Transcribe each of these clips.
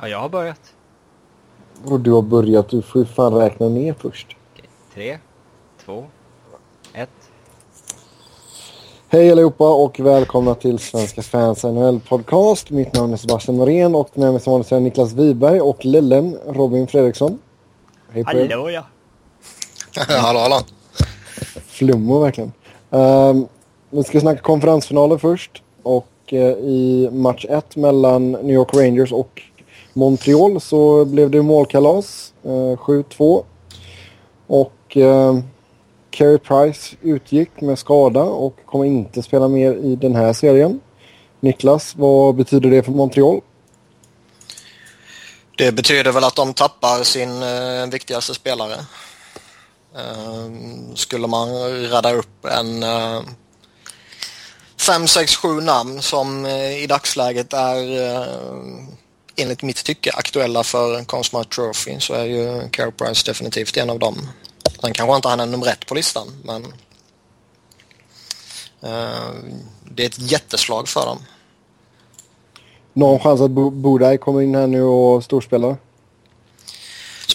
Ja, jag har börjat. Och du har börjat, du får ju fan räkna ner först. Okej, tre, två, ett. Hej allihopa och välkomna till Svenska fans NHL podcast. Mitt namn är Sebastian Norén och med mig som vanligt är Niklas Wiberg och Lillen Robin Fredriksson. Hej på er. Hallå ja! hallå, hallå. Flummo verkligen. Um, vi ska snacka konferensfinaler först. Och uh, i match 1 mellan New York Rangers och Montreal så blev det målkalas. Eh, 7-2. Och uh, Carey Price utgick med skada och kommer inte spela mer i den här serien. Niklas, vad betyder det för Montreal? Det betyder väl att de tappar sin eh, viktigaste spelare. Eh, skulle man rädda upp en eh, 5, 6, 7 namn som eh, i dagsläget är enligt mitt tycke aktuella för Consmart Trophy så är ju Carey Price definitivt en av dem. Sen kanske inte han är nummer ett på listan men uh, det är ett jätteslag för dem. Någon chans att Bodaj kommer in här nu och storspelar?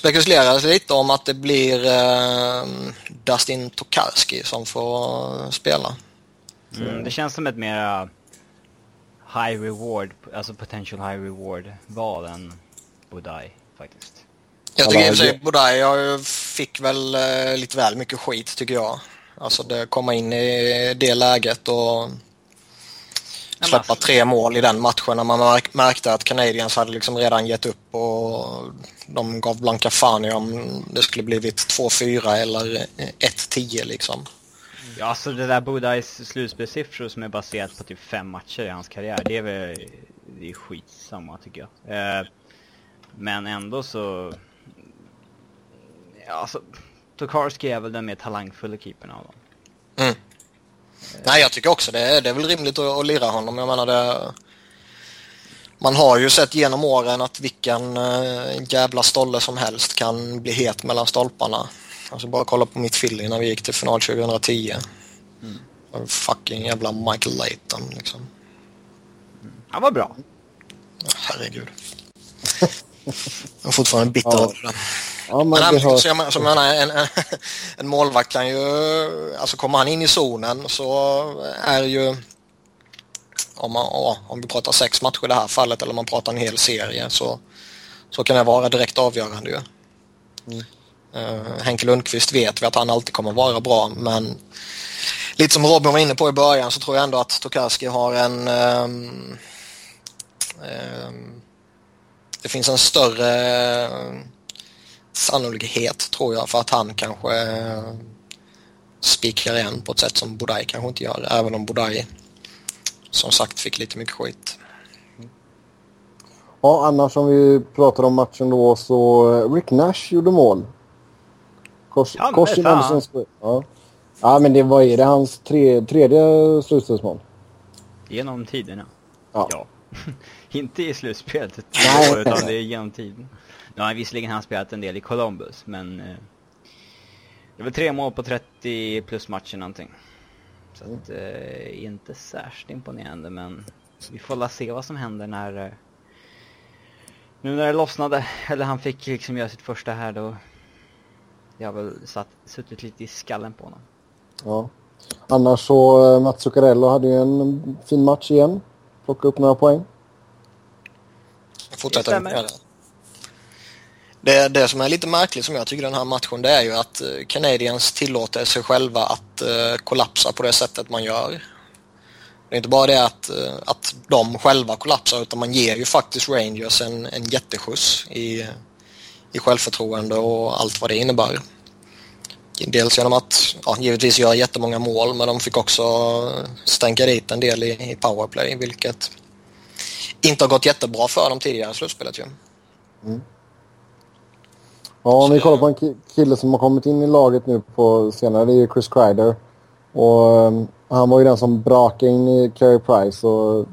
spekuleras lite om att det blir uh, Dustin Tokarski som får spela. Mm, det känns som ett mer high reward, alltså potential high reward val än Bodaj faktiskt. Jag tycker i och för sig jag fick väl uh, lite väl mycket skit tycker jag. Alltså det komma in i det läget och släppa tre mål i den matchen när man märk märkte att Canadiens hade liksom redan gett upp och de gav blanka fan i om det skulle blivit 2-4 eller 1-10 liksom. Ja, alltså det där Bodajs slutspelssiffror som är baserat på typ fem matcher i hans karriär, det är väl det är skitsamma tycker jag. Eh, men ändå så... Ja, alltså Tokarski är väl den mer talangfulla keepern av dem. Mm. Nej, jag tycker också det. Det är väl rimligt att, att lira honom. Jag menar det... Man har ju sett genom åren att vilken äh, jävla stolle som helst kan bli het mellan stolparna. Alltså bara kolla på mitt Philly när vi gick till final 2010. Mm. Fucking jävla Michael Layton liksom. Mm. Han var bra. Herregud. Jag är fortfarande bitter Ja. över det. Ja, men han, har... så jag, så jag menar, en, en, en målvakt kan ju, alltså kommer han in i zonen så är ju, om, man, ja, om vi pratar sex matcher i det här fallet eller om man pratar en hel serie så, så kan det vara direkt avgörande ju. Uh, Henke Lundqvist vet vi att han alltid kommer vara bra men lite som Robin var inne på i början så tror jag ändå att Tokarski har en Um, um, det finns en större eh, sannolikhet tror jag för att han kanske eh, spikar igen på ett sätt som Bodaj kanske inte gör. Även om Bodaj som sagt fick lite mycket skit. Ja, annars om vi pratar om matchen då så Rick Nash gjorde mål. Kors, Ja, men kors i fan. Madison Square- ja. ja, men det var är det hans tre, tredje slutspelsmål? Genom tiderna. Ja. Ja. Inte i slutspelet, Nej. utan det är genom tiden. Nu har visserligen han spelat en del i Columbus, men... Eh, det var tre mål på 30 plus matcher någonting. Så att, eh, inte särskilt imponerande, men vi får la se vad som händer när... Eh, nu när det lossnade, eller han fick liksom göra sitt första här då... Det har väl satt, suttit lite i skallen på honom. Ja. Annars så eh, Mats Zuccarello hade ju en fin match igen. Plocka upp några poäng. Fortsätter Det det. Det, det som är lite märkligt som jag tycker i den här matchen det är ju att eh, Canadiens tillåter sig själva att eh, kollapsa på det sättet man gör. Det är inte bara det att, eh, att de själva kollapsar utan man ger ju faktiskt Rangers en, en jätteskjuts i, i självförtroende och allt vad det innebär. Dels genom att ja, givetvis göra jättemånga mål men de fick också stänka dit en del i, i powerplay vilket inte har gått jättebra för dem tidigare i slutspelet ju. Mm. Ja, om vi kollar på en kille som har kommit in i laget nu på senare, det är ju Chris Kreider. Och um, han var ju den som brakade in i Carey Price och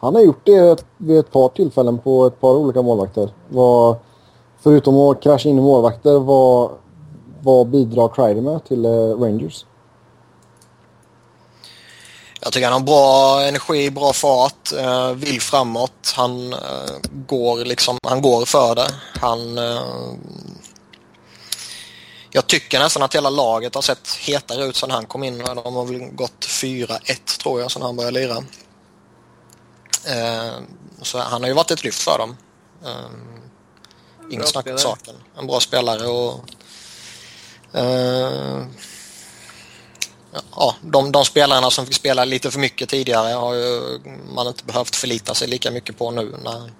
han har gjort det vid ett par tillfällen på ett par olika målvakter. Vad, förutom att krascha in i målvakter, vad, vad bidrar Kreider med till eh, Rangers? Jag tycker han har bra energi, bra fart, eh, vill framåt. Han eh, går liksom, han går för det. Han... Eh, jag tycker nästan att hela laget har sett hetare ut sedan han kom in. De har väl gått 4-1 tror jag sedan han började lira. Eh, så han har ju varit ett lyft för dem. Eh, Inget snack om saken. En bra spelare och eh, ja, de, de spelarna som fick spela lite för mycket tidigare har ju man inte behövt förlita sig lika mycket på nu när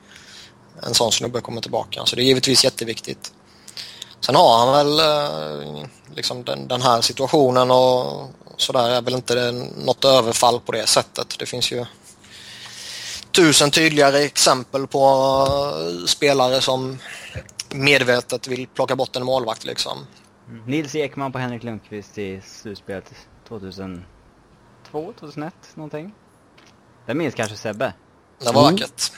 en sån snubbe kommer tillbaka. Så det är givetvis jätteviktigt. Sen har han väl eh, liksom den, den här situationen och sådär är väl inte något överfall på det sättet. Det finns ju tusen tydligare exempel på eh, spelare som medvetet vill plocka bort en målvakt liksom. Mm. Nils Ekman på Henrik Lundqvist i slutspelet 2002, 2001 någonting. Det minns kanske Sebbe? Det var mm. vackert.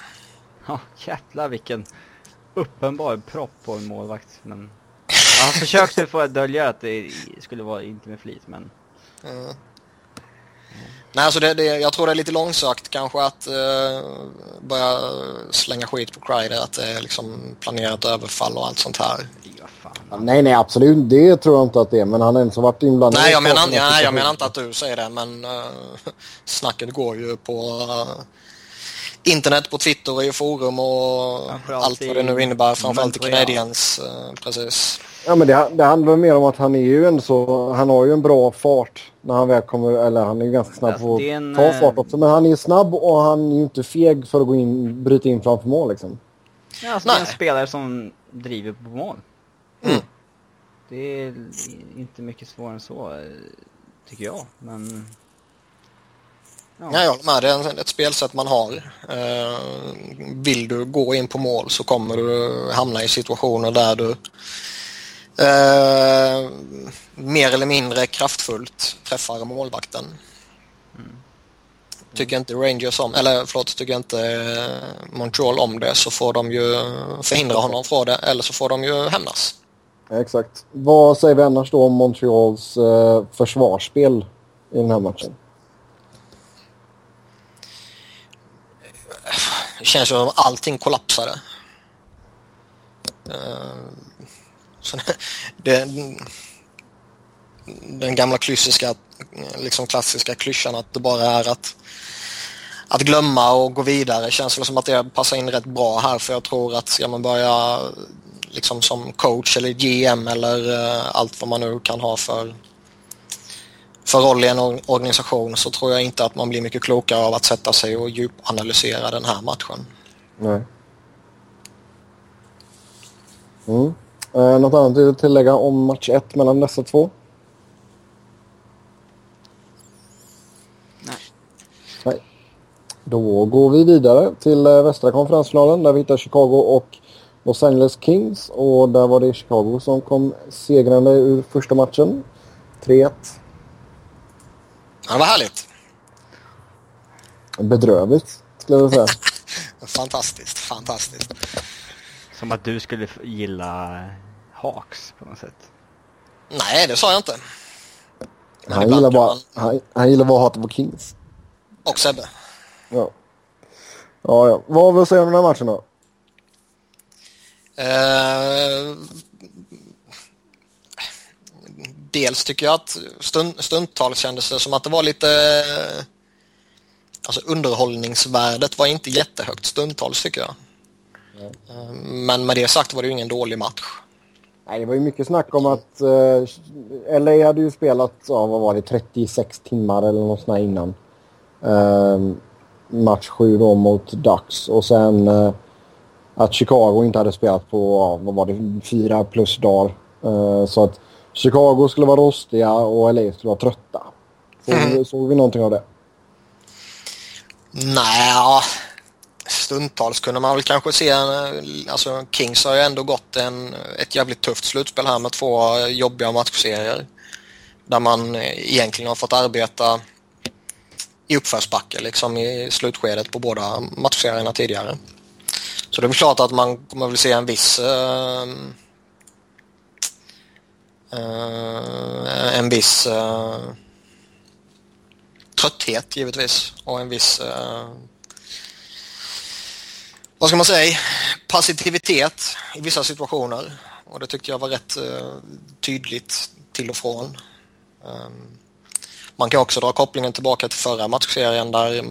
Ja, jävlar vilken uppenbar propp på en målvakt. Men han försökte få dölja att det skulle vara inte med flit, men... Mm. Nej, alltså det, det, jag tror det är lite långsökt kanske att uh, börja slänga skit på Kreider, att det är liksom planerat överfall och allt sånt här. Ja, nej, nej, absolut. Det tror jag inte att det är, men han har inte varit inblandad. Nej, jag menar, nej, jag menar inte att du säger det, men uh, snacket går ju på uh, internet, på Twitter och i forum och allt vad det nu innebär, framförallt i Canadiens. Uh, precis. Ja, men det, det handlar mer om att han är ju en så, han har ju en bra fart när han väl kommer, eller han är ju ganska snabb på att ta fart också. Men han är snabb och han är ju inte feg för att gå in, bryta in framför mål liksom. Ja, alltså Nej. det är en spelare som driver på mål. Mm. Det är inte mycket svårare än så, tycker jag. Men... Ja. ja, jag håller med. Det är ett spelsätt man har. Uh, vill du gå in på mål så kommer du hamna i situationer där du uh, mer eller mindre kraftfullt träffar målvakten. Mm. Tycker inte Rangers om, eller förlåt, tycker inte eh, Montreal om det så får de ju förhindra honom från det eller så får de ju hämnas. Exakt. Vad säger vi annars då om Montreals eh, försvarsspel i den här matchen? Det känns som att allting kollapsade. Uh, det, den gamla klassiska, liksom klassiska klyschan att det bara är att, att glömma och gå vidare känns väl som att det passar in rätt bra här för jag tror att ska man börja liksom som coach eller GM eller eh, allt vad man nu kan ha för, för roll i en organisation så tror jag inte att man blir mycket klokare av att sätta sig och djupanalysera den här matchen. Nej. Mm. Eh, något annat att tillägga om match 1 mellan dessa två? Nej. Nej. Då går vi vidare till eh, västra konferensfinalen där vi hittar Chicago och Los Angeles Kings och där var det Chicago som kom segrande ur första matchen. 3-1. Ja, det var härligt. Bedrövligt, skulle jag säga. fantastiskt, fantastiskt. Som att du skulle gilla Hawks på något sätt. Nej, det sa jag inte. han gillar, bara, man... han, han gillar bara att hata på Kings. Och Sebbe. Ja. Ja, ja. Vad har vi att säga om den här matchen då? Eh, dels tycker jag att stund, stundtals kändes det som att det var lite... Alltså underhållningsvärdet var inte jättehögt stundtals tycker jag. Mm. Men med det sagt var det ju ingen dålig match. Nej, det var ju mycket snack om att uh, LA hade ju spelat, ja, vad var det, 36 timmar eller något sånt innan. Uh, match 7 då mot Ducks och sen uh, att Chicago inte hade spelat på, vad var det, fyra plus dagar. Uh, så att Chicago skulle vara rostiga och LA skulle vara trötta. Såg, mm. såg vi någonting av det? Nej, stundtals kunde man väl kanske se, eh, alltså Kings har ju ändå gått en, ett jävligt tufft slutspel här med två jobbiga matchserier. Där man eh, egentligen har fått arbeta i uppförsbacke liksom i slutskedet på båda matchserierna tidigare. Så det är klart att man kommer väl se en viss uh, uh, en viss uh, trötthet givetvis och en viss uh, vad ska man säga, passivitet i vissa situationer. Och det tyckte jag var rätt eh, tydligt till och från. Um, man kan också dra kopplingen tillbaka till förra matchserien där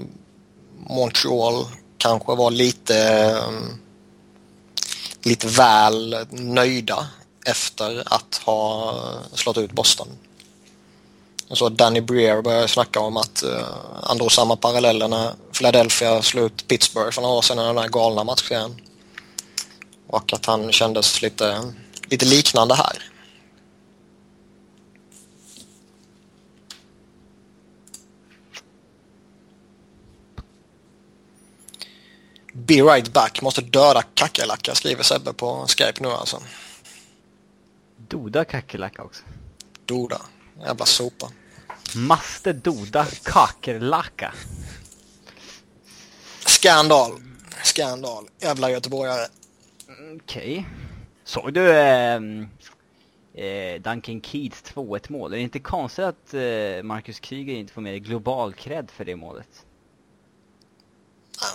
Montreal kanske var lite um, lite väl nöjda efter att ha slått ut Boston. Jag såg Danny Breer började snacka om att eh, uh, han drog samma paralleller när Philadelphia slog ut Pittsburgh för några år sedan i den här galna matchen. Och att han kändes lite, lite liknande här. Be right back, måste döda kackerlacka skriver Sebbe på Skype nu alltså. Doda kackerlacka också. Doda, jävla sopa. Maste doda kakerlacka. Skandal. Skandal. Jävla göteborgare. Okej. Okay. Såg du eh, eh, Duncan Keats 2-1 mål? Är det inte konstigt att eh, Marcus Kryger inte får mer global cred för det målet?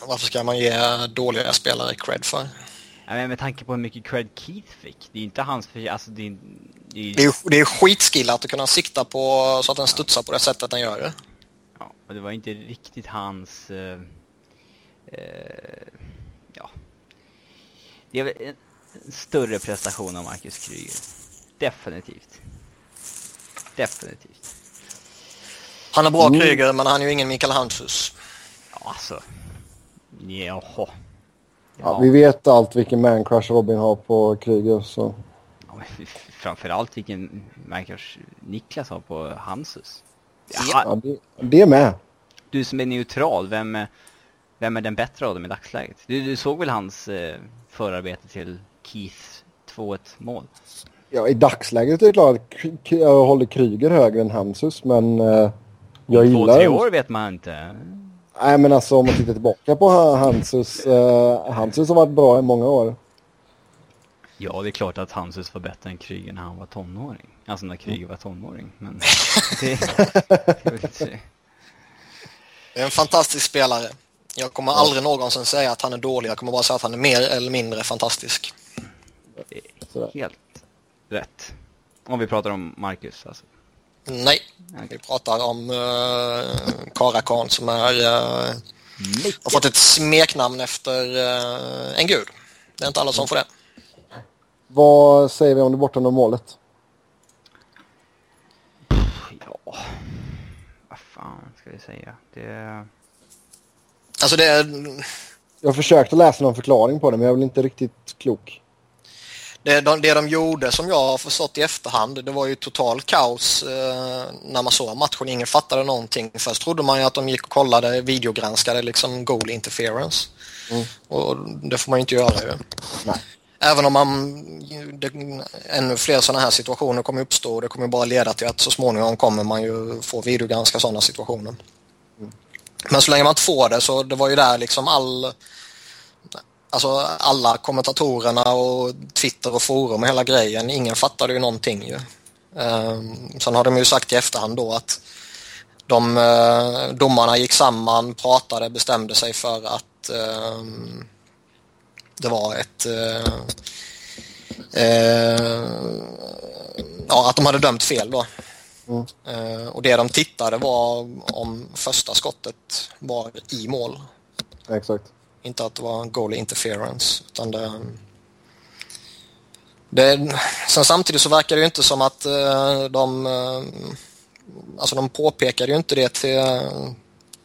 Varför ska man ge dåliga spelare cred för? Ja, men med tanke på hur mycket cred Keith fick. Det är inte hans för... Alltså, det, är, det, är... det, är, det är skitskillat att kunna sikta på så att den studsar på det sättet den gör det. Ja, och det var inte riktigt hans... Uh, uh, ja. Det är väl en, en större prestation av Marcus Kryger. Definitivt. Definitivt. Han är bra mm. Kryger, men han är ju ingen Mikael Handfus. Ja, alltså. Jaha. Ja. ja. vi vet allt vilken mancrush Robin har på Kryger så. Ja, framförallt vilken mancrush Niklas har på Hansus. Ja, det, det med. Du som är neutral, vem, vem är den bättre av dem i dagsläget? Du, du såg väl hans eh, förarbete till Keiths 2-1 mål? Ja, i dagsläget är det klart att jag håller Kryger högre än Hansus, men eh, jag gillar... Två, tre år vet man inte. Nej men alltså om man tittar tillbaka på Hansus. Uh, Hansus har varit bra i många år. Ja det är klart att Hansus var bättre än Kryger när han var tonåring. Alltså när Kryger var tonåring. Men det, det är en fantastisk spelare. Jag kommer aldrig någonsin säga att han är dålig. Jag kommer bara säga att han är mer eller mindre fantastisk. Helt rätt. Om vi pratar om Marcus alltså. Nej, okay. vi pratar om uh, Karakan som är, uh, har fått ett smeknamn efter uh, en gud. Det är inte alla som får det. Vad säger vi om det bortom målet? Ja, vad fan ska vi säga? Det... Alltså det är... Jag försökte läsa någon förklaring på det men jag väl inte riktigt klok det, de, det de gjorde som jag har förstått i efterhand, det var ju total kaos eh, när man såg matchen. Ingen fattade någonting. Först trodde man ju att de gick och kollade, videogranskade liksom goal interference. Mm. Och det får man ju inte göra ju. Nej. Även om man, det, ännu fler sådana här situationer kommer uppstå och det kommer bara leda till att så småningom kommer man ju få videogranska sådana situationer. Mm. Men så länge man inte får det så det var ju där liksom all Alltså alla kommentatorerna och Twitter och forum och hela grejen, ingen fattade ju någonting ju. Um, sen har de ju sagt i efterhand då att de uh, domarna gick samman, pratade, bestämde sig för att um, det var ett uh, uh, ja, att de hade dömt fel då. Mm. Uh, och det de tittade var om första skottet var i mål. Exakt. Inte att det var goal interference. Utan det, det, sen samtidigt så verkar det ju inte som att uh, de... Uh, alltså de påpekade ju inte det till,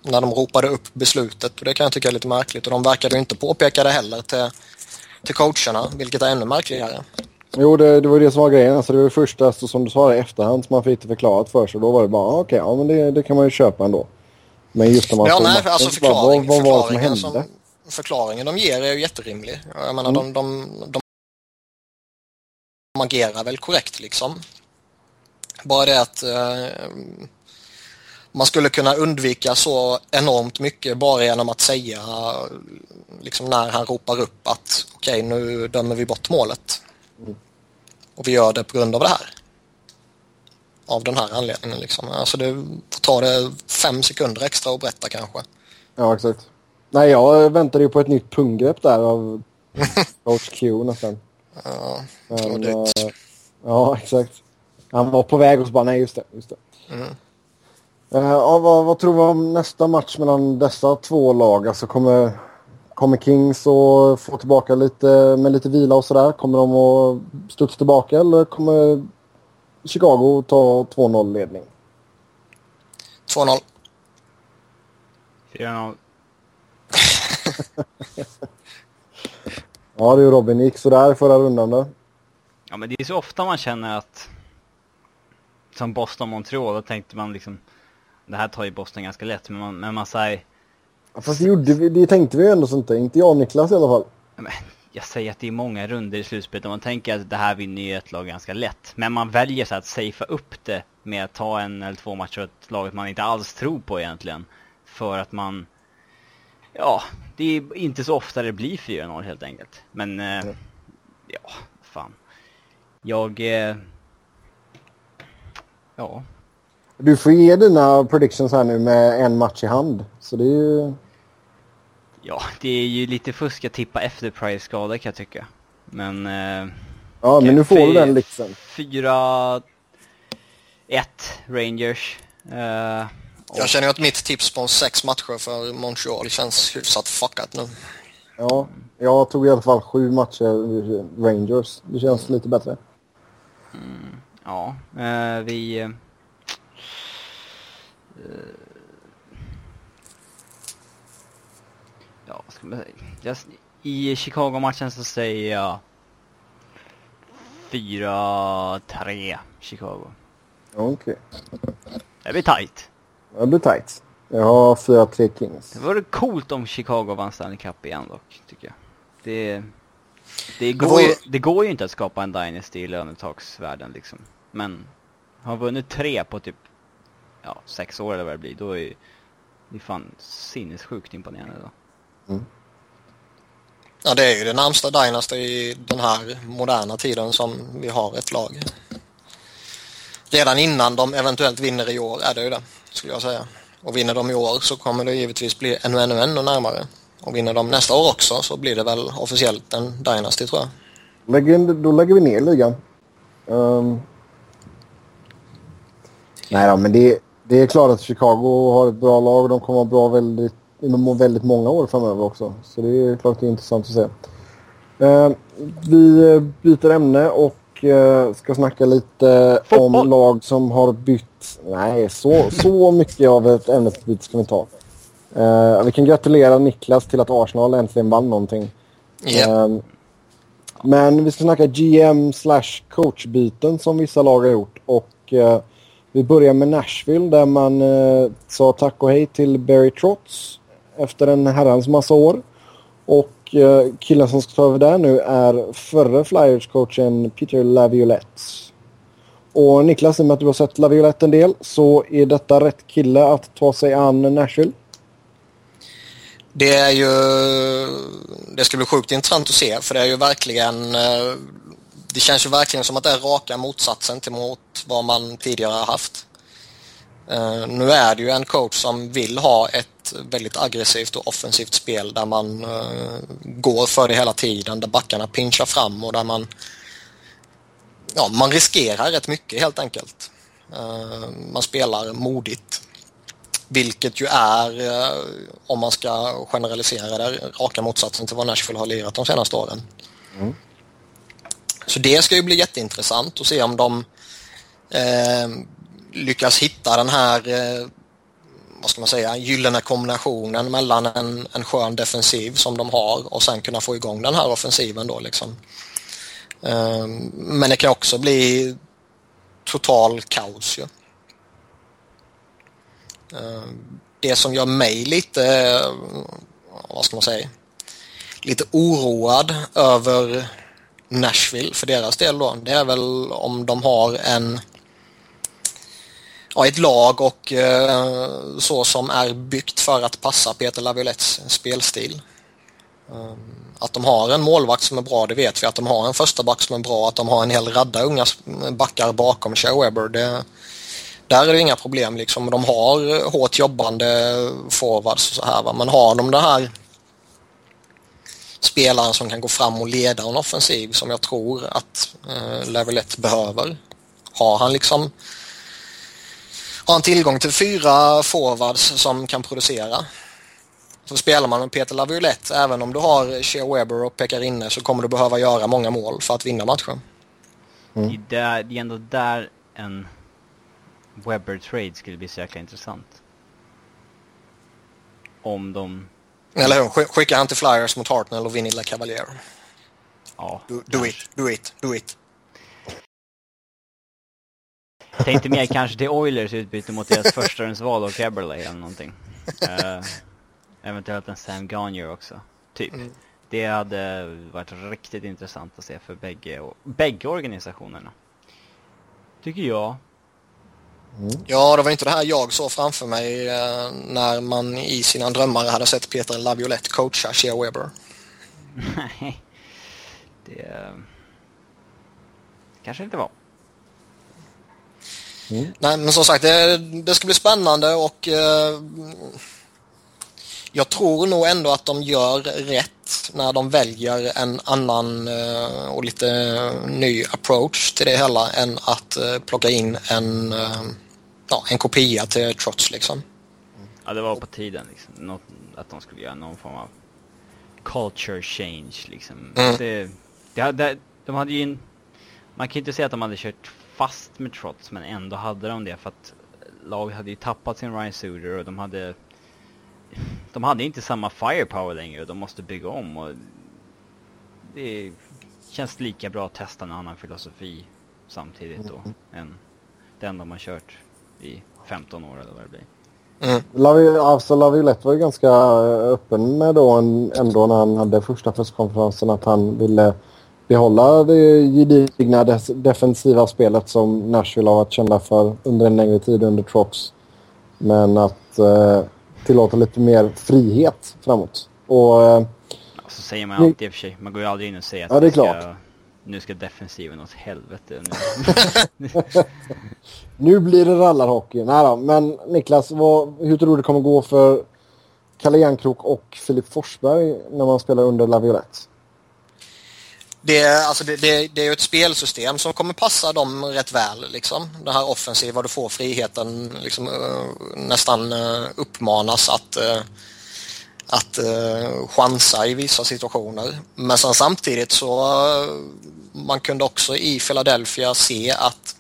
när de ropade upp beslutet och det kan jag tycka är lite märkligt. Och de verkade ju inte påpeka det heller till, till coacherna, vilket är ännu märkligare. Jo, det, det var det som var grejen. Alltså, det var första, alltså, som du sa, i efterhand som man fick det förklarat för sig. Då var det bara, ah, okej, okay, ja men det, det kan man ju köpa ändå. Men just när man ja, nej, alltså förklaring, bara, vad, vad var det som hände? Som, förklaringen de ger är ju jätterimlig. Jag menar, mm. de, de, de, de agerar väl korrekt liksom. Bara det att eh, man skulle kunna undvika så enormt mycket bara genom att säga liksom när han ropar upp att okej, okay, nu dömer vi bort målet. Och vi gör det på grund av det här. av den här anledningen. Liksom. Alltså det tar det fem sekunder extra att berätta kanske. Ja, exakt. Nej, jag väntade ju på ett nytt punggrepp där av Coach Q nästan. Ja, Men, eh, ja, exakt. Han var på väg och så bara, nej just det. Just det. Mm. Eh, ja, vad, vad tror vi om nästa match mellan dessa två lag? Alltså kommer, kommer Kings att få tillbaka lite med lite vila och sådär? Kommer de att studsa tillbaka eller kommer Chicago ta 2-0 ledning? 2-0. 4-0. Ja du Robin, det gick sådär förra rundan då. Ja men det är så ofta man känner att som Boston Montreal, då tänkte man liksom det här tar ju Boston ganska lätt, men man, men man säger Fast det, gjorde vi, det tänkte vi ju ändå så inte. Inte jag och Niklas i alla fall. men, jag säger att det är många runder i slutspelet och man tänker att det här vinner ju ett lag ganska lätt. Men man väljer så att safea upp det med att ta en eller två matcher åt laget man inte alls tror på egentligen. För att man, ja, det är inte så ofta det blir 4-0 helt enkelt. Men, eh, ja, fan. Jag, eh, ja, Du får ge dina predictions här nu med en match i hand. Så det är ju... ja, det är ju lite fusk att tippa efter price-skada kan jag tycka. Men, eh, Ja, men nu får du den liksom. 4-1 Rangers. Eh, och- Jag känner ju att mitt tips på en sex matcher för Montreal känns hyfsat fuckat nu. Ja, jag tog i alla fall sju matcher Rangers. Det känns lite bättre. Ja, eh, vi... eh, ja, vad ska man säga? Jag, I Chicago-matchen så säger jag 4-3 Chicago. Okej. Det blir tight. Det blir tight. Jag har 4-3 Kings. Det vore coolt om Chicago vann Stanley Cup igen dock, tycker jag. Det, det, går, vore- ju, det går ju inte att skapa en Dynasty i lönetaksvärlden liksom. Men har vunnit tre på typ ja, sex år eller vad det blir, då är det är fan sinnessjukt imponerande då. Ja, det är ju det närmsta Dynasty i den här moderna tiden som vi har ett lag. Redan innan de eventuellt vinner i år är det ju det, skulle jag säga. Och vinner de i år så kommer det givetvis bli ännu, ännu, ännu närmare. Och vinner de nästa år också så blir det väl officiellt en Dynasty tror jag. Lägger, då lägger vi ner ligan. Um, nej då, men det, det är klart att Chicago har ett bra lag och de kommer att vara bra väldigt, inom väldigt många år framöver också. Så det är klart det är intressant att se. Ehm, vi eh, byter ämne och eh, ska snacka lite Fotboll. om lag som har bytt. Nej, så, så mycket av ett ämnesbyte ska vi ta. Eh, vi kan gratulera Niklas till att Arsenal äntligen vann någonting. Ja. Ehm, men vi ska snacka GM slash coachbyten som vissa lag har gjort. Och eh, vi börjar med Nashville där man eh, sa tack och hej till Barry Trotz efter en herrans massa år. Och eh, killen som ska ta över där nu är förre Flyers-coachen Peter Laviolette. Och Niklas, i och med att du har sett Laviolette en del så är detta rätt kille att ta sig an Nashville. Det är ju... Det ska bli sjukt intressant att se för det är ju verkligen... Eh, det känns ju verkligen som att det är raka motsatsen till mot vad man tidigare har haft. Eh, Nu är det ju en coach som vill ha ett väldigt aggressivt och offensivt spel där man eh, går för det hela tiden, där backarna pinchar fram och där man... Ja, man riskerar rätt mycket helt enkelt. Eh, Man spelar modigt. Vilket ju är, om man ska generalisera det, raka motsatsen till vad Nashville har lirat de senaste åren. Så det ska ju bli jätteintressant att se om de eh, lyckas hitta den här, eh, vad ska man säga, gyllene kombinationen mellan en, en skön defensiv som de har och sen kunna få igång den här offensiven då liksom. Ehm, men det kan också bli total kaos ju. Ehm, det som gör mig lite, eh, vad ska man säga, lite oroad över Nashville för deras del då, det är väl om de har en ja, ett lag och eh, så som är byggt för att passa Peter Laviolettes spelstil. Ehm, att de har en målvakt som är bra, det vet vi. Att de har en första back som är bra, att de har en hel radda unga backar bakom Shea Weber, det, Där är det inga problem liksom. De har hårt jobbande forwards och så här va. Men har de det här spelaren som kan gå fram och leda en offensiv som jag tror att eh, Level 1 behöver. Har han liksom har han tillgång till fyra forwards som kan producera så spelar man med Peter Laviolette även om du har Shea Weber och pekar inne så kommer du behöva göra många mål för att vinna matchen. Mm. Det, är, det är ändå där en Webber-trade skulle bli så jäkla intressant. Om de... Eller hur? Skickar han till Flyers mot Hartnell och Vinny Cavalier. Ja. Do, do it, do it, do it. Tänkte mer kanske till Oilers utbyte mot deras förstahundsval och Eberle eller någonting. Uh, eventuellt en Sam Gagner också. Typ. Mm. Det hade varit riktigt intressant att se för bägge, bägge organisationerna. Tycker jag. Mm. Ja, det var inte det här jag såg framför mig eh, när man i sina drömmar hade sett Peter Laviolette coacha Shea Weber. Nej, det kanske inte var. Mm. Nej, men som sagt, det, det ska bli spännande och eh, jag tror nog ändå att de gör rätt när de väljer en annan eh, och lite ny approach till det hela än att eh, plocka in en, eh, ja, en kopia till Trots liksom. Ja, det var på tiden liksom. Något, att de skulle göra någon form av culture change liksom. Mm. Det, det, det, de hade ju en, man kan ju inte säga att de hade kört fast med Trots men ändå hade de det för att laget hade ju tappat sin Ryan Suder och de hade de hade inte samma firepower längre och de måste bygga om och det känns lika bra att testa en annan filosofi samtidigt då mm. än den de har kört i 15 år eller vad det blir. Mm. Lavi, alltså Laviolette var ju ganska öppen med då ändå när han hade första presskonferensen att han ville behålla det gedigna defensiva spelet som Nashville har varit kända för under en längre tid under Trots. Men att eh, tillåta lite mer frihet framåt. Och, eh, så säger man alltid i och för sig. Man går ju aldrig in och säger att ja, det är klart. Ska, nu ska defensiven åt helvete. Nu, nu blir det rallarhockey. Nej då, men Niklas, vad, hur tror du det kommer gå för Kalle Järnkrok och Filip Forsberg när man spelar under Laviolette? Det, alltså det, det, det är ett spelsystem som kommer passa dem rätt väl. Liksom. Det här offensiva, du får friheten liksom, eh, nästan eh, uppmanas att, eh, att chansa i vissa situationer. Men sen samtidigt så man kunde också i Philadelphia se att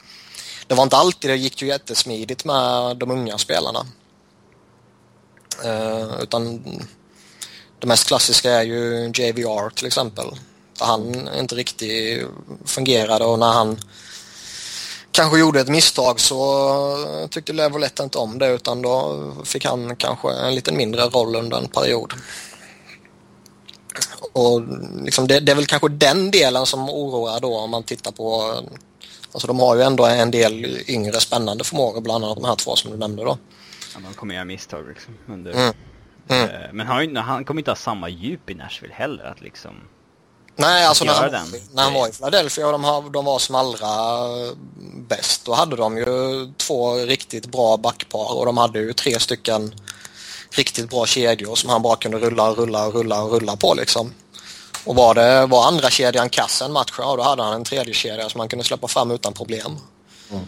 det var inte alltid det gick ju jättesmidigt med de unga spelarna. utan det mest klassiska är ju JVR till exempel han inte riktigt fungerade och när han kanske gjorde ett misstag så tyckte Levolette inte om det utan då fick han kanske en lite mindre roll under en period. Och liksom det, det, är väl kanske den delen som oroar då om man tittar på Alltså de har ju ändå en del yngre spännande förmågor, bland annat de här två som du nämnde då. Ja, man kommer göra misstag liksom. Under, mm. Mm. Eh, men han, han kommer inte ha samma djup i Nashville heller att liksom Nej, alltså när han, när han var i Philadelphia och de, de var som allra bäst, då hade de ju två riktigt bra backpar och de hade ju tre stycken riktigt bra kedjor som han bara kunde rulla och rulla och rulla och rulla på liksom. Och var det var andra kedjan kass en match, ja då hade han en tredje kedja som han kunde släppa fram utan problem. Mm.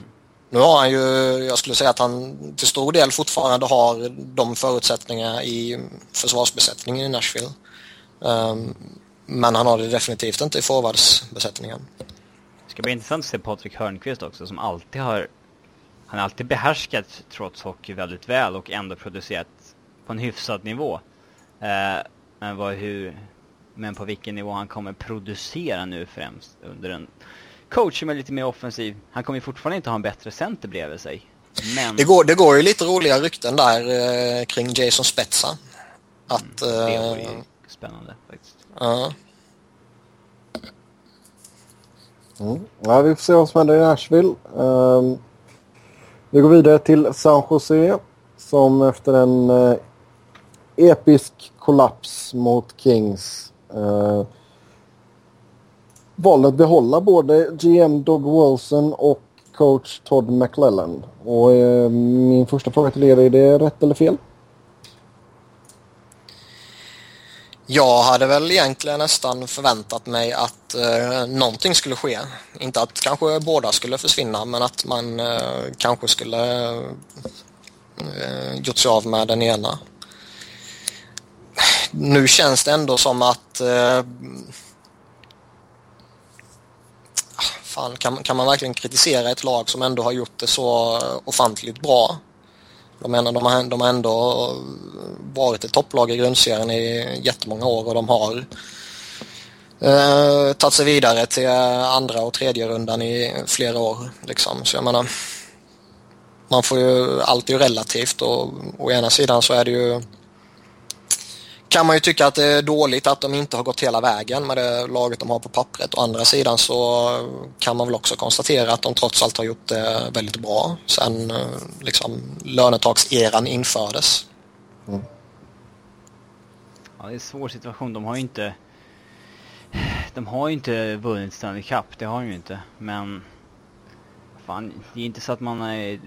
Nu har han ju, jag skulle säga att han till stor del fortfarande har de förutsättningar i försvarsbesättningen i Nashville. Um, men han har det definitivt inte i forwardsbesättningen. Det ska bli intressant att se Patrik Hörnqvist också som alltid har han har alltid behärskat trots hockey väldigt väl och ändå producerat på en hyfsad nivå. Eh, men, vad, hur, men på vilken nivå han kommer producera nu främst under en coach som är lite mer offensiv. Han kommer ju fortfarande inte ha en bättre center bredvid sig. Men... Det, går, det går ju lite roliga rykten där eh, kring Jason Spetsa. Att, mm, det ju eh, spännande faktiskt. Ja. Mm. ja. Vi får se vad som händer i Nashville. Um, vi går vidare till San Jose som efter en uh, episk kollaps mot Kings uh, valde att behålla både GM Doug Wilson och coach Todd McLellan. Och uh, min första fråga till er, är det rätt eller fel? Jag hade väl egentligen nästan förväntat mig att eh, någonting skulle ske. Inte att kanske båda skulle försvinna men att man eh, kanske skulle eh, gjort sig av med den ena. Nu känns det ändå som att eh, ah, fan, kan, kan man verkligen kritisera ett lag som ändå har gjort det så eh, ofantligt bra? De, menar, de, har, de har ändå varit ett topplag i grundserien i jättemånga år och de har eh, tagit sig vidare till eh, andra och tredje rundan i flera år. Liksom. Så jag menar, man får ju, allt är ju relativt och å ena sidan så är det ju kan man ju tycka att det är dåligt att de inte har gått hela vägen med det laget de har på pappret. Å andra sidan så kan man väl också konstatera att de trots allt har gjort det väldigt bra sen eh, liksom, lönetakseran infördes. Mm. Ja, det är en svår situation. De har ju inte... De har ju inte vunnit Stanley Cup, det har de ju inte. Men... Fan, det är inte så att man är eh,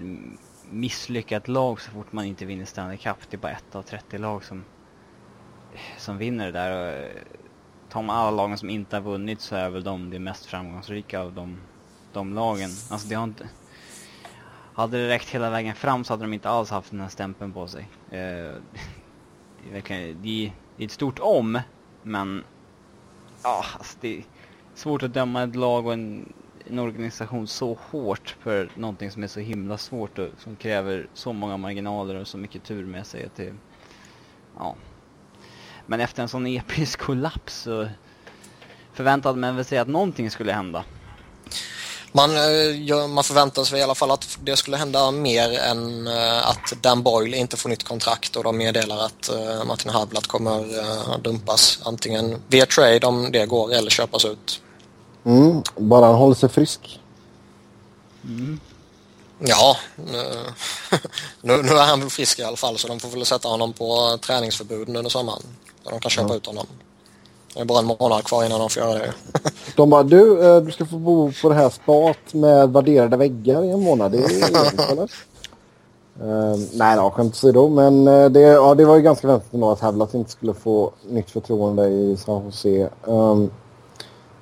misslyckat lag så fort man inte vinner Stanley Cup. Det är bara ett av 30 lag som som vinner det där. Och, eh, tar man alla lagen som inte har vunnit så är väl de det mest framgångsrika av de, de lagen. Alltså det har inte... Hade det räckt hela vägen fram så hade de inte alls haft den här stämpeln på sig. Eh, det, är det är ett stort om, men... Ja, alltså det är svårt att döma ett lag och en, en organisation så hårt för någonting som är så himla svårt och som kräver så många marginaler och så mycket tur med sig att det... Ja, men efter en sån episk kollaps så förväntade man väl sig att någonting skulle hända. Man, eh, man förväntar sig i alla fall att det skulle hända mer än eh, att Dan Boyle inte får nytt kontrakt och de meddelar att eh, Martin Havlat kommer dumpas antingen via trade om det går eller köpas ut. Mm, bara han håller sig frisk. Mm. Ja, nu, nu, är han väl frisk i alla fall så de får väl sätta honom på träningsförbud under sommaren. De kan köpa ja. ut honom. Det är bara en månad kvar innan de får göra det. De bara, du, eh, du ska få bo på det här spat med värderade väggar i en månad. Det är lugnt? Uh, nej då, skämt åsido. Men uh, det, ja, det var ju ganska väntat ändå att Havlat inte skulle få nytt förtroende i San Jose. Um,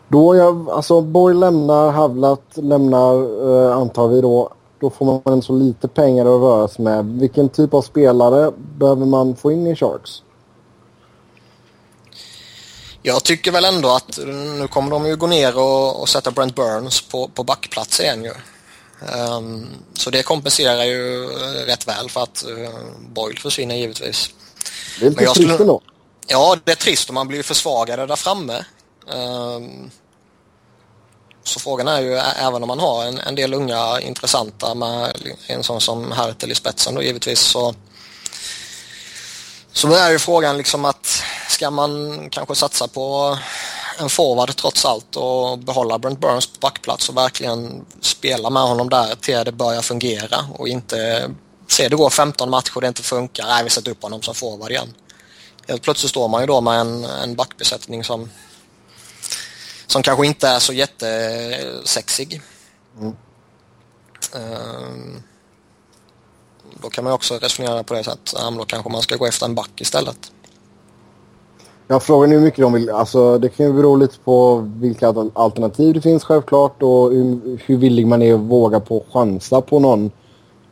då jag, alltså Borg lämnar, Havlat lämnar, uh, antar vi då. Då får man så lite pengar att röra sig med. Vilken typ av spelare behöver man få in i Sharks? Jag tycker väl ändå att nu kommer de ju gå ner och, och sätta Brent Burns på, på backplats igen ju. Um, så det kompenserar ju rätt väl för att uh, Boyle försvinner givetvis. Det är lite trist skulle... ändå. Ja, det är trist och man blir försvagade där framme. Um, så frågan är ju, även om man har en, en del unga intressanta med en sån som Hertel i spetsen då givetvis så så är ju frågan liksom att ska man kanske satsa på en forward trots allt och behålla Brent Burns på backplats och verkligen spela med honom där till det börjar fungera och inte se det går 15 matcher och det inte funkar, nej vi sätter upp honom som forward igen. Helt plötsligt står man ju då med en, en backbesättning som som kanske inte är så jättesexig. Mm. Um, då kan man också resonera på det sättet. Ja, då kanske man ska gå efter en back istället. Ja, frågan är hur mycket de vill. Alltså, det kan ju bero lite på vilka alternativ det finns självklart och hur, hur villig man är att våga på chansa på någon,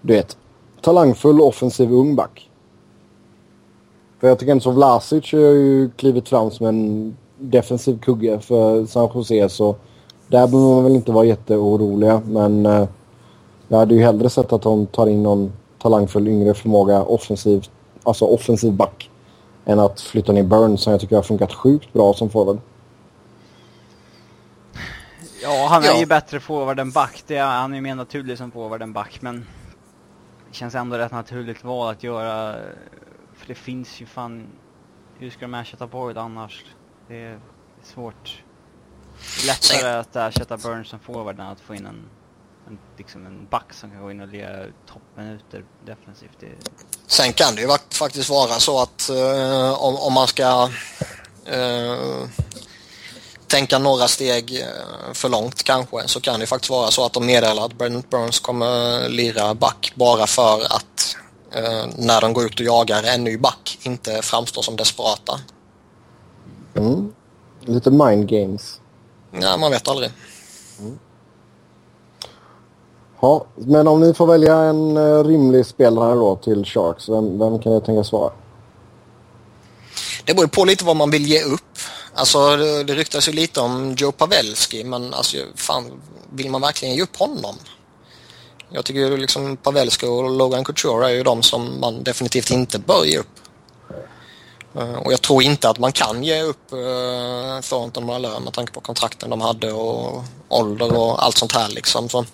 du vet, talangfull offensiv ung back. För jag tycker ändå så Vlasic har ju klivit fram som en defensiv kugge för San Jose så där behöver man väl inte vara jätteoroliga men eh, jag hade ju hellre sett att de tar in någon talangfull yngre förmåga offensiv, alltså offensiv back än att flytta ner Burns som jag tycker har funkat sjukt bra som forward. Ja, han är ja. ju bättre forward än back. Det är, han är ju mer naturlig som forward än back, men det känns ändå rätt naturligt val att göra. För det finns ju fan... Hur ska de ersätta Boyd annars? Det är svårt. Lättare att ersätta Burns som forward än att få in en en, liksom en back som kan gå in och lira toppminuter defensivt. Det... Sen kan det ju faktiskt vara så att uh, om, om, man ska uh, tänka några steg eh, för långt kanske så kan det faktiskt vara så att de meddelar att Brent Burns kommer lira back bara för att eh, när de går ut och jagar en ny back inte framstår som desperata. Mm. Lite mind games. Ja, man vet aldrig. Ja, men om ni får välja en eh, rimlig spelare då till Sharks, vem, vem kan jag tänka svara? Det beror på lite vad man vill ge upp. Alltså det, det ryktas ju lite om Joe Pavelski men alltså fan, vill man verkligen ge upp honom? Jag tycker ju liksom Pavelski och Logan Couture är ju de som man definitivt inte bör ge upp. Eh, och jag tror inte att man kan ge upp uh, Thornton Malö med tanke på kontrakten de hade och ålder och allt sånt här liksom. Så,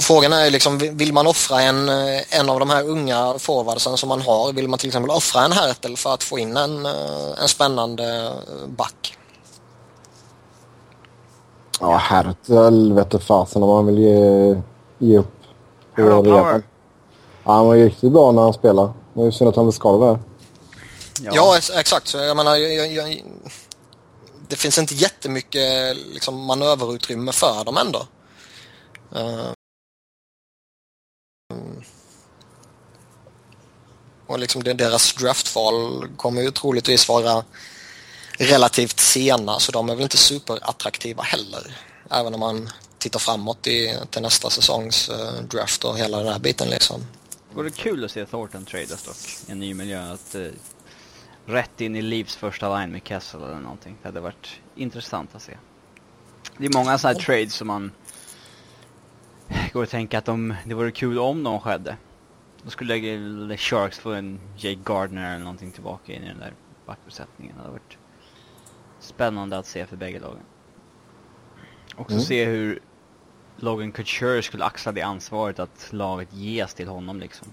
frågan är liksom, vill man offra en, eh, en av de här unga forwardsen som man har? Vill man till exempel offra en Hertel för att få in en, eh, en spännande back? Ja, Hertel vete fasen om man vill ge, ge upp. Ja, han var ju riktigt bra när han spelade. Det är ju synd att han blev skadad där. Ja, ja exakt. Så jag menar, jag, jag, det finns inte jättemycket liksom, manöverutrymme för dem ändå. Uh, Och liksom deras draftval kommer ju troligtvis vara relativt sena så de är väl inte superattraktiva heller. Även om man tittar framåt i, till nästa säsongs uh, draft och hela den här biten liksom. Vore kul att se Thornton tradas dock. En ny miljö. Att, uh, rätt in i Leafs första line med Kessel eller någonting. Det hade varit intressant att se. Det är många sådana här trades som man går att tänka att de, det vore kul om de skedde. Då skulle Sharks få en Jake Gardner eller någonting tillbaka in i den där backbesättningen. Det hade varit spännande att se för bägge lagen. Också mm. se hur Logan Couture skulle axla det ansvaret att laget ges till honom liksom.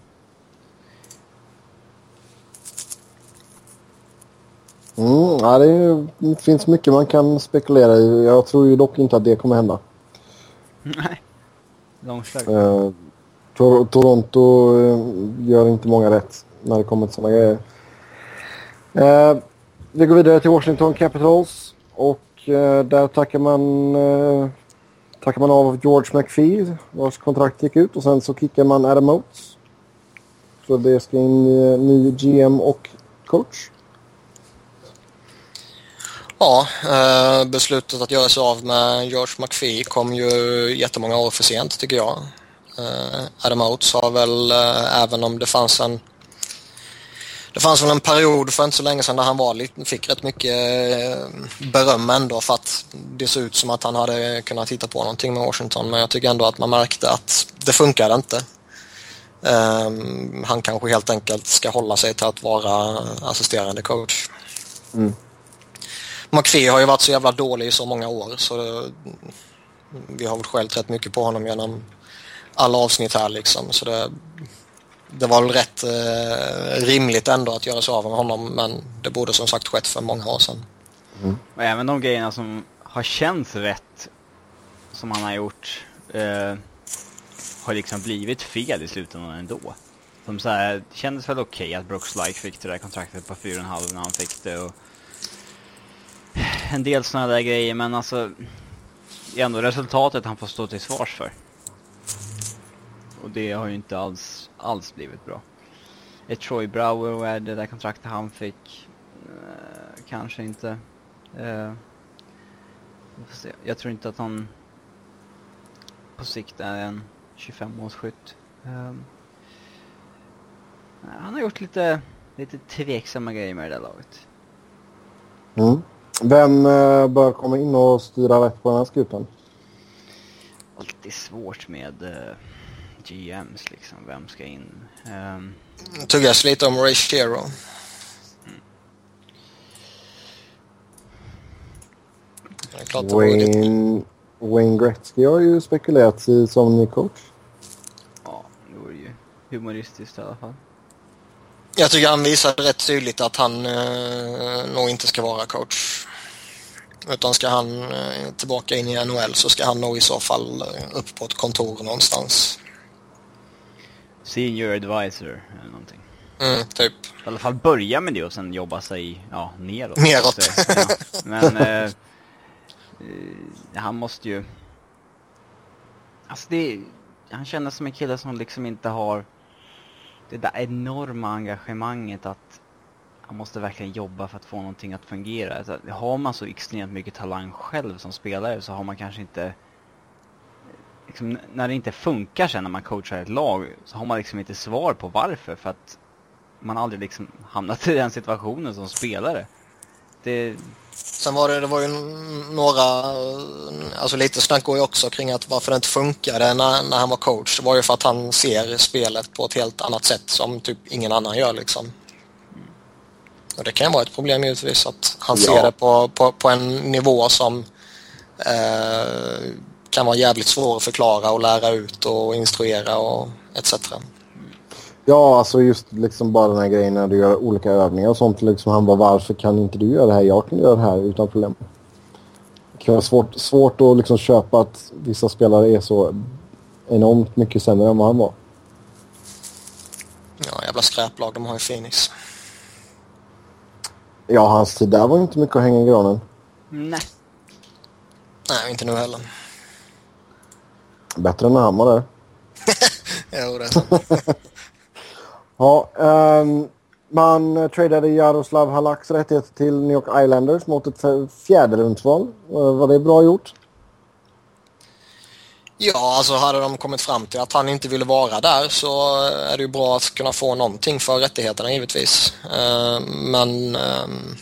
Mm, ja, det, är, det finns mycket man kan spekulera i. Jag tror ju dock inte att det kommer hända. Nej. Långslag. Eh, Tor Toronto eh, gör inte många rätt när det kommer till sådana grejer. Eh, vi går vidare till Washington Capitals. Och eh, där tackar man, eh, tackar man av George McPhee vars kontrakt gick ut. Och sen så kickar man Adam Oates. Så det ska in ny GM och coach. Ja, eh, beslutet att göra sig av med George McPhee kom ju jättemånga år för sent tycker jag. Eh, Adam Oates har väl, eh, även om det fanns en det fanns väl en period för inte så länge sedan där han var lite, fick rätt mycket beröm ändå för att det såg ut som att han hade kunnat hitta på någonting med Washington men jag tycker ändå att man märkte att det funkade inte. Um, han kanske helt enkelt ska hålla sig till att vara assisterande coach. Mm. McPhee har ju varit så jävla dålig i så många år så det, vi har väl skällt rätt mycket på honom genom alla avsnitt här liksom. Så det, det var väl rätt eh, rimligt ändå att göra sig av med honom men det borde som sagt skett för många år sedan. Mm. Och även de grejerna som har känts rätt som han har gjort eh, har liksom blivit fel i slutändan ändå. Som så här, det kändes väl okej okay att Brooks Like fick det där kontraktet på 4,5 när han fick det och en del sådana där grejer men alltså det är ändå resultatet han får stå till svars för. Och det har ju inte alls, alls blivit bra. Ett Troy Brower och det där kontraktet han fick eh, kanske inte. Eh, jag tror inte att han på sikt är en 25 målsskytt. Ehm, eh, han har gjort lite, lite tveksamma grejer med det där laget. Mm. Vem eh, bör komma in och styra rätt på den här skutan? Alltid svårt med uh, GMs liksom. Vem ska in? Um... Tuggas lite om Ray Shero. Mm. Wayne, Wayne Gretzky har ju spekulerats i som ny coach. Ja, det vore ju humoristiskt i alla fall. Jag tycker han visade rätt tydligt att han eh, nog inte ska vara coach. Utan ska han eh, tillbaka in i NHL så ska han nog i så fall eh, upp på ett kontor någonstans. Senior advisor eller någonting. Mm, typ. I alla fall börja med det och sen jobba sig ja, neråt. Neråt. Så, ja. Men eh, eh, han måste ju... Alltså det... Han känns som en kille som liksom inte har det där enorma engagemanget att man måste verkligen jobba för att få någonting att fungera. Alltså, har man så extremt mycket talang själv som spelare så har man kanske inte... Liksom, när det inte funkar sen när man coachar ett lag så har man liksom inte svar på varför för att man aldrig liksom hamnat i den situationen som spelare. Det... Sen var det, det var ju några, alltså lite snack går ju också kring att varför det inte funkade när, när han var coach. Det var ju för att han ser spelet på ett helt annat sätt som typ ingen annan gör liksom. Och det kan vara ett problem givetvis att han ja. ser det på, på, på en nivå som eh, kan vara jävligt svår att förklara och lära ut och instruera och etc. Ja, alltså just liksom bara den här grejen när du gör olika övningar och sånt. Liksom han bara, varför kan inte du göra det här? Jag kan göra det här utan problem. Det kan vara svårt, svårt att liksom köpa att vissa spelare är så enormt mycket sämre än vad han var. Ja, jävla skräplag de har i Phoenix. Ja, hans tid där var inte mycket att hänga i granen. Nej. Nej, inte nu heller. Bättre än när han var där. jo, det. Ja, um, man tradade Jaroslav Halaks rättigheter till New York Islanders mot ett fjärde rundsval. Uh, var det bra gjort? Ja, alltså hade de kommit fram till att han inte ville vara där så eh, är det ju bra att kunna få någonting för rättigheterna givetvis. Eh, men ehm,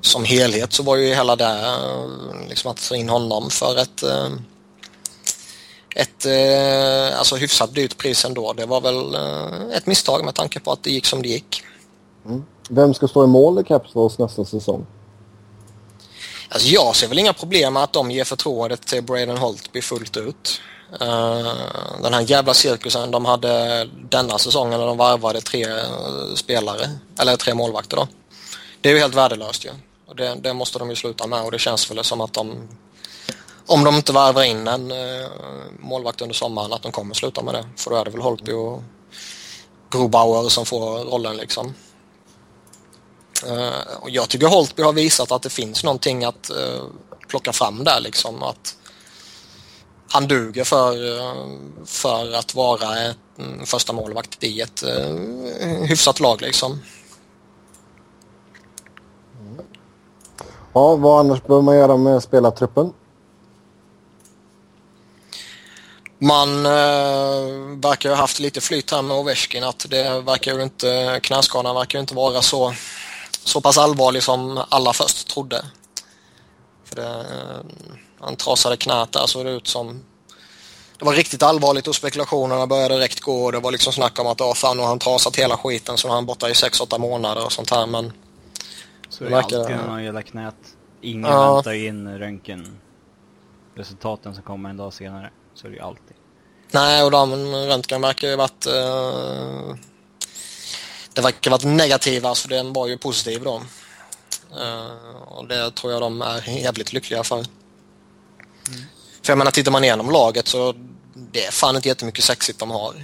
som helhet så var ju hela det eh, liksom att få in honom för ett ett alltså hyfsat dyrt pris ändå. Det var väl ett misstag med tanke på att det gick som det gick. Mm. Vem ska stå i mål i Capitals nästa säsong? Alltså jag ser väl inga problem med att de ger förtroendet till Braden Holtby fullt ut. Uh, den här jävla cirkusen de hade denna säsongen när de varvade tre eh, spelare, eller tre målvakter då. Det är ju helt värdelöst ju. Och det, det, måste de ju sluta med och det känns väl som att de om de inte varvar in en eh, målvakt under sommaren att de kommer sluta med det. För då är det väl Holtby och Grobauer som får rollen liksom. Eh, och jag tycker Holtby har visat att det finns någonting att eh, plocka fram där liksom. Att han duger för, eh, för att vara ett, en första målvakt i ett hyfsat lag liksom. Ja, vad annars behöver man göra med spelartruppen? Man eh, verkar ha haft lite flyt här med Ovechkin att det verkar ju inte, knäskadan verkar ju inte vara så, så pass allvarlig som alla först trodde. För det, eh, han trasade knät där såg det ut som det var riktigt allvarligt och spekulationerna började direkt gå och det var liksom snack om att oh, fan, nu har han trasat hela skiten så nu är han borta i 6-8 månader och sånt här men... Så är det verkar... alltid när man gillar knät. Ingen ja. väntar in röntgen resultaten som kommer en dag senare. Så är det ju alltid. Nej, och de röntgen verkar ju varit... Uh, det verkar varit negativa, så den var ju positiv då. Uh, och det tror jag de är jävligt lyckliga för. Mm. För jag menar, tittar man igenom laget så det är fan inte jättemycket sexigt de har.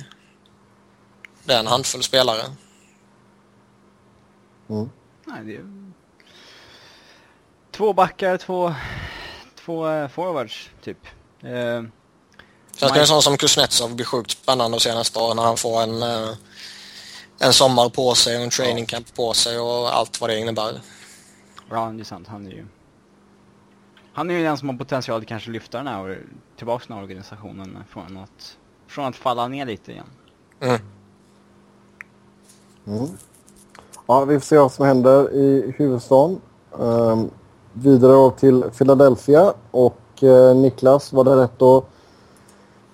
Det är en handfull spelare. Mm. Nej, det är... Två backar, två, två uh, forwards, typ. Uh, Sen ska en sån som Kuznetsov bli sjukt spännande att se nästa år när han får en, eh, en sommar på sig och en training camp på sig och allt vad det innebär. Ja, det är sant. Han är ju... Han är ju den som har potential att kanske lyfta den här tillbaka den här organisationen från att, från att falla ner lite igen. Mm. Mm. Ja, vi får se vad som händer i huvudstaden. Um, vidare till Philadelphia och uh, Niklas, var det rätt att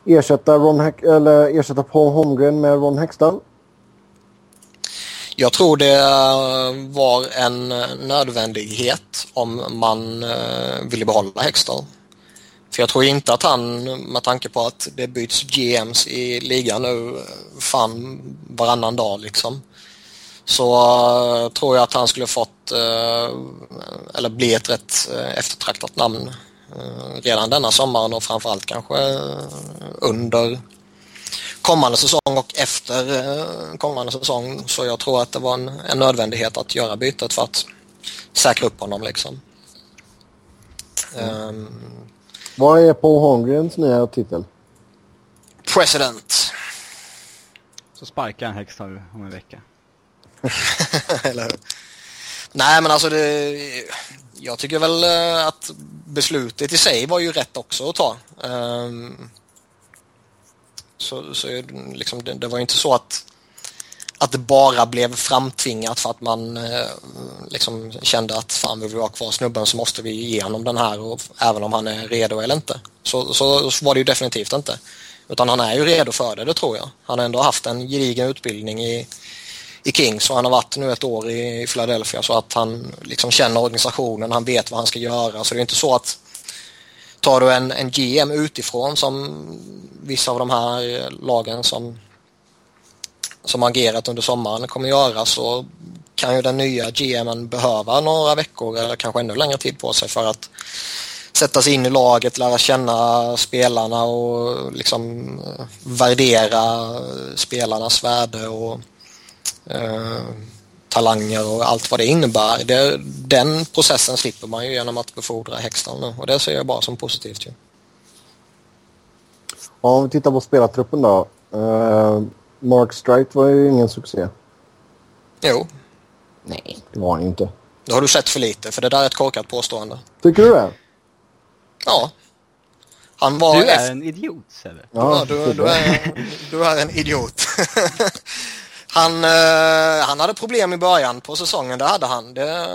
ersätta, Ron Heck, eller ersätta Paul Holmgren med Ron Hextall? Jag tror det var en nödvändighet om man eh, ville behålla Hextall. För jag tror inte att han, med tanke på att det byts GMs i ligan nu eh, fan varannan dag liksom. Så eh, tror jag att han skulle fått, eller bli ett rätt eftertraktat namn redan denna sommaren och framförallt kanske under kommande säsong och efter eh, kommande säsong. Så jag tror att det var en, en nödvändighet att göra bytet för att säkra upp honom liksom. Mm. Um, Vad är Paul Holmgrens nya titel? President. Så sparkar han Hextall om en vecka. Eller hur? Nej men alltså det, jag tycker väl eh, att beslutet i sig var ju rätt också att ta. Um, så, så liksom, det, det var ju inte så att att det bara blev framtvingat för att man eh, liksom kände att fan vill vi ha kvar snubben så måste vi ge honom den här och, även om han är redo eller inte. Så, så, så var det ju definitivt inte. Utan han är ju redo för det, det tror jag. Han har ändå haft en gedigen utbildning i, i Kings och han har varit nu ett år i Philadelphia så att han liksom känner organisationen, han vet vad han ska göra. Så det är inte så att tar du en, en GM utifrån som vissa av de här eh, lagen som som agerat under sommaren kommer göra så kan ju den nya GMen behöva några veckor eller kanske ännu längre tid på sig för att sätta sig in i laget, lära känna spelarna och liksom eh, värdera eh, spelarnas värde och eh, talanger och allt vad det innebär. Det, den processen slipper man ju genom att befordra Hextall nu och det ser jag bara som positivt. Ju. Om vi tittar på spelartruppen då. Uh, Mark Strite var ju ingen succé. Jo. Nej, det var han ju inte. Då har du sett för lite, för det där är ett korkat påstående. Tycker du det? Ja. Han var du är en idiot, Sebbe. Ja, du, du, är, du är en idiot. han, eh, han hade problem i början på säsongen, det hade han. Det,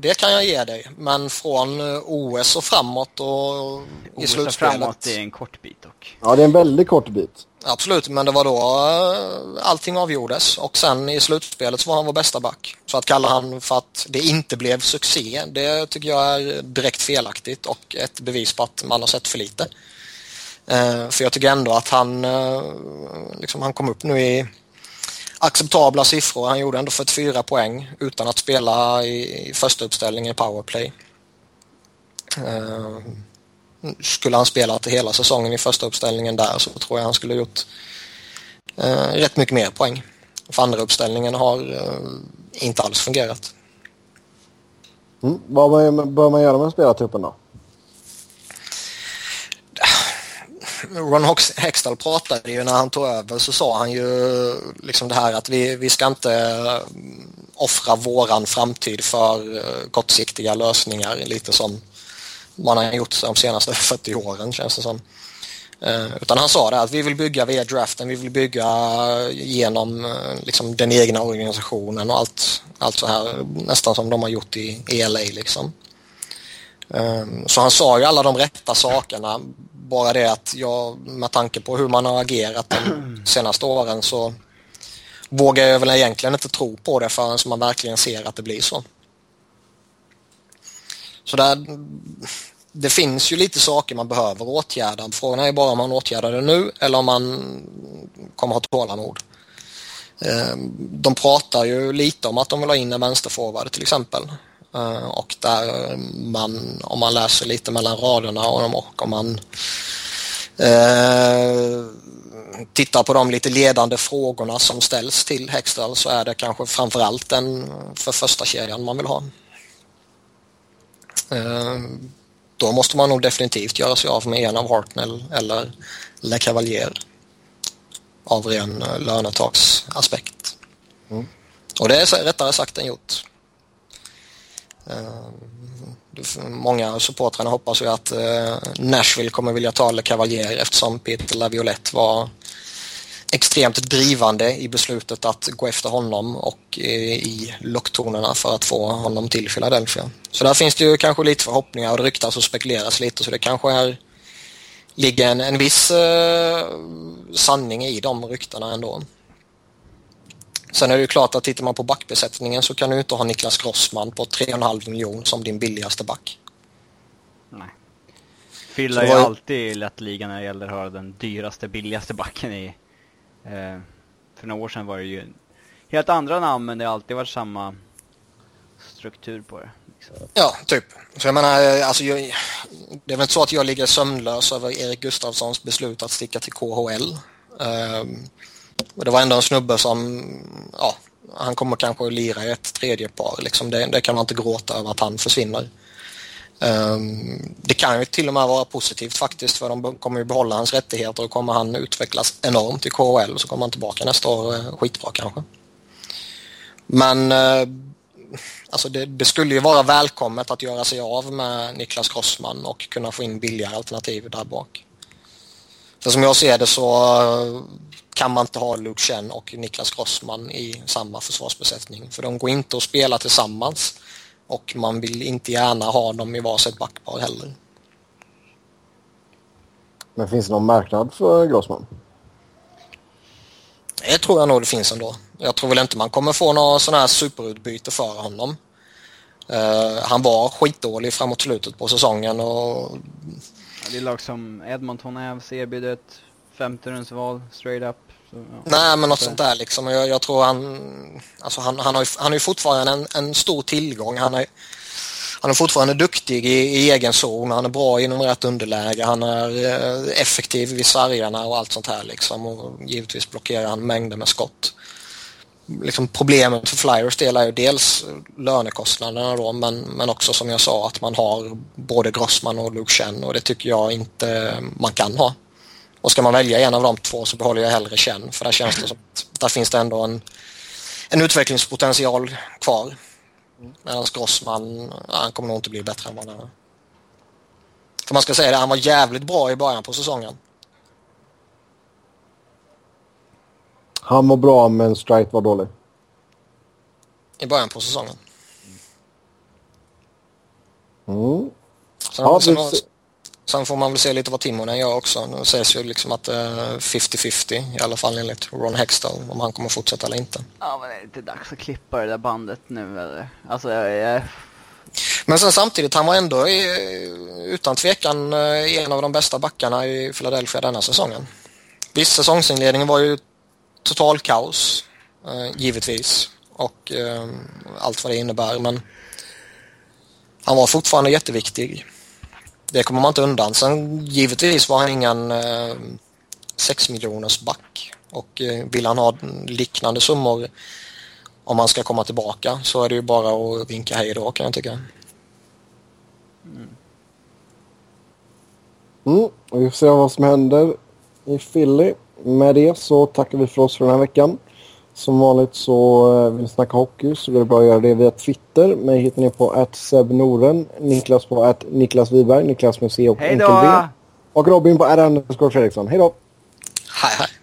det kan jag ge dig. Men från eh, OS och framåt och i OS slutspelet. OS framåt är en kort bit dock. Ja, det är en väldigt kort bit. Absolut, men det var då uh, allting avgjordes och sen i slutspelet så var han vår bästa back. Så att kalla han för att det inte blev succé, det tycker jag är direkt felaktigt och ett bevis på att man har sett för lite. För jag tycker ändå att han, liksom, han kom upp nu i acceptabla siffror. Han gjorde ändå 44 poäng utan att spela i, i första uppställningen i powerplay. Ehm, skulle han spelat hela säsongen i första uppställningen där så tror jag han skulle gjort uh, rätt mycket mer poäng. För andra uppställningen har uh, inte alls fungerat. Mm. Vad bör man göra med spelartruppen då? Ron Hextall pratade ju när han tog över så sa han ju liksom det här att vi, vi ska inte mm, offra våran framtid för eh, kortsiktiga lösningar lite som man har gjort de senaste 40 åren känns det som. Eh, utan han sa det att vi vill bygga via draften, vi vill bygga genom eh, liksom, den egna organisationen och allt, allt så här nästan som de har gjort i, i LA liksom. Ehm, så han sa ju alla de rätta sakerna. Bara det att jag med tanke på hur man har agerat de senaste åren så vågar jag väl egentligen inte tro på det förrän man verkligen ser att det blir så. Så där, det finns ju lite saker man behöver åtgärda. Frågan är bara om man åtgärdar det nu eller om man kommer ha tålamod. Ehm, de pratar ju lite om att de vill ha in en vänsterforward till exempel. Ehm, och där man, om man läser lite mellan raderna och om man eh, tittar på de lite ledande frågorna som ställs till Hextall så är det kanske framförallt den för första kedjan man vill ha. Då måste man nog definitivt göra sig av med en av Hartnell eller Le Cavalier av ren eh, lönetagsaspekt. Mm. Och det är rättare sagt än gjort. Eh, många supportrarna hoppas ju att eh, Nashville kommer vilja ta Le Cavalier eftersom Peter Laviolette var extremt drivande i beslutet att gå efter honom och eh, i locktonerna för att få honom till Philadelphia. Så där finns det ju kanske lite förhoppningar och det ryktas och spekuleras lite så det kanske är, ligger en, en viss eh, sanning i de ryktena ändå. Sen är det ju klart att tittar man på backbesättningen så kan du inte ha Niklas Grossman på 3,5 miljoner som din billigaste back. Nej. Fylla ju alltid lätt ligan när det gäller att ha den dyraste, billigaste backen i Eh, för några år sedan var det ju helt andra namn men det har alltid varit samma struktur på det. Liksom. Ja, typ. Så jag menar, alltså jag, det är väl inte så att jag ligger sömnlös över Erik Gustafssons beslut att sticka till KHL. Och det var ändå en snubbe som, ja, han kommer kanske att lira i ett tredje par. Liksom det, det kan man inte gråta över att han försvinner. Um, det kan ju till och med vara positivt faktiskt för de kommer ju behålla hans rättigheter och kommer han utvecklas enormt i KHL och så kommer han tillbaka nästa år eh, skitbra kanske. Men uh, alltså det, det, skulle ju vara välkommet att göra sig av med Niklas Krossman och kunna få in billigare alternativ där bak. För som jag ser det så uh, kan man inte ha Luke Chen och Niklas Grossman i samma försvarsbesättning för de går inte att spela tillsammans och man vill inte gärna ha dem i varsitt backpar heller. Men finns det någon marknad för Grossman? Det tror jag nog det finns ändå. Jag tror väl inte man kommer få något sån här superutbyte för honom. Uh, han var skitdålig framåt slutet på säsongen och... Ja, det är lag som Edmonton Avs erbjuder ett femterumsval straight up. Så, ja. Nej, men något sånt där liksom. Jag, jag tror han... Alltså han, han har ju, han har ju fortfarande en, en stor tillgång. Han är, han är fortfarande duktig i, i egen zon. Han är bra inom rätt underläge. Han är eh, effektiv vid sargarna och allt sånt här liksom. Och givetvis blockerar han mängder med skott. Liksom problemet för Flyers del är ju dels lönekostnaderna då men, men också som jag sa att man har både Grossman och Luke Chen och det tycker jag inte man kan ha. Och ska man välja en av de två så behåller jag hellre Chen för där känns det som att där finns det ändå en, en utvecklingspotential kvar. Medan Grossman, han kommer nog inte bli bättre än vad han är. För man ska säga det, han var jävligt bra i början på säsongen. Han var bra men Strite var dålig. I början på säsongen. Mm. Sen, ja, sen, Sen får man väl se lite vad Timonen gör också. Nu sägs ju liksom att det är 50-50 i alla fall enligt Ron Hextall om han kommer fortsätta eller inte. Ja men det är inte dags att klippa det där bandet nu eller? Alltså jag, jag... Men sen samtidigt, han var ändå utan tvekan eh, en av de bästa backarna i Philadelphia denna säsongen. Visst, säsongsinledningen var ju total kaos, eh, givetvis. Och eh, allt vad det innebär, men han var fortfarande jätteviktig. Det kommer man inte undan. Sen givetvis var han ingen eh, 6 miljoners back och eh, vill han ha liknande summor om han ska komma tillbaka så är det ju bara att vinka hej då kan jag tycka. Mm. Mm, vi får se vad som händer i Philly. Med det så tackar vi för oss för den här veckan. Som vanligt så eh, vill ni snacka hockey så går det bra att göra det via Twitter. Mig hittar ni på att Noren, Niklas på att Niklas Wiberg, Niklas med C och enkel B. Och Robin på R. Fredriksson. Hej då! Hej hej!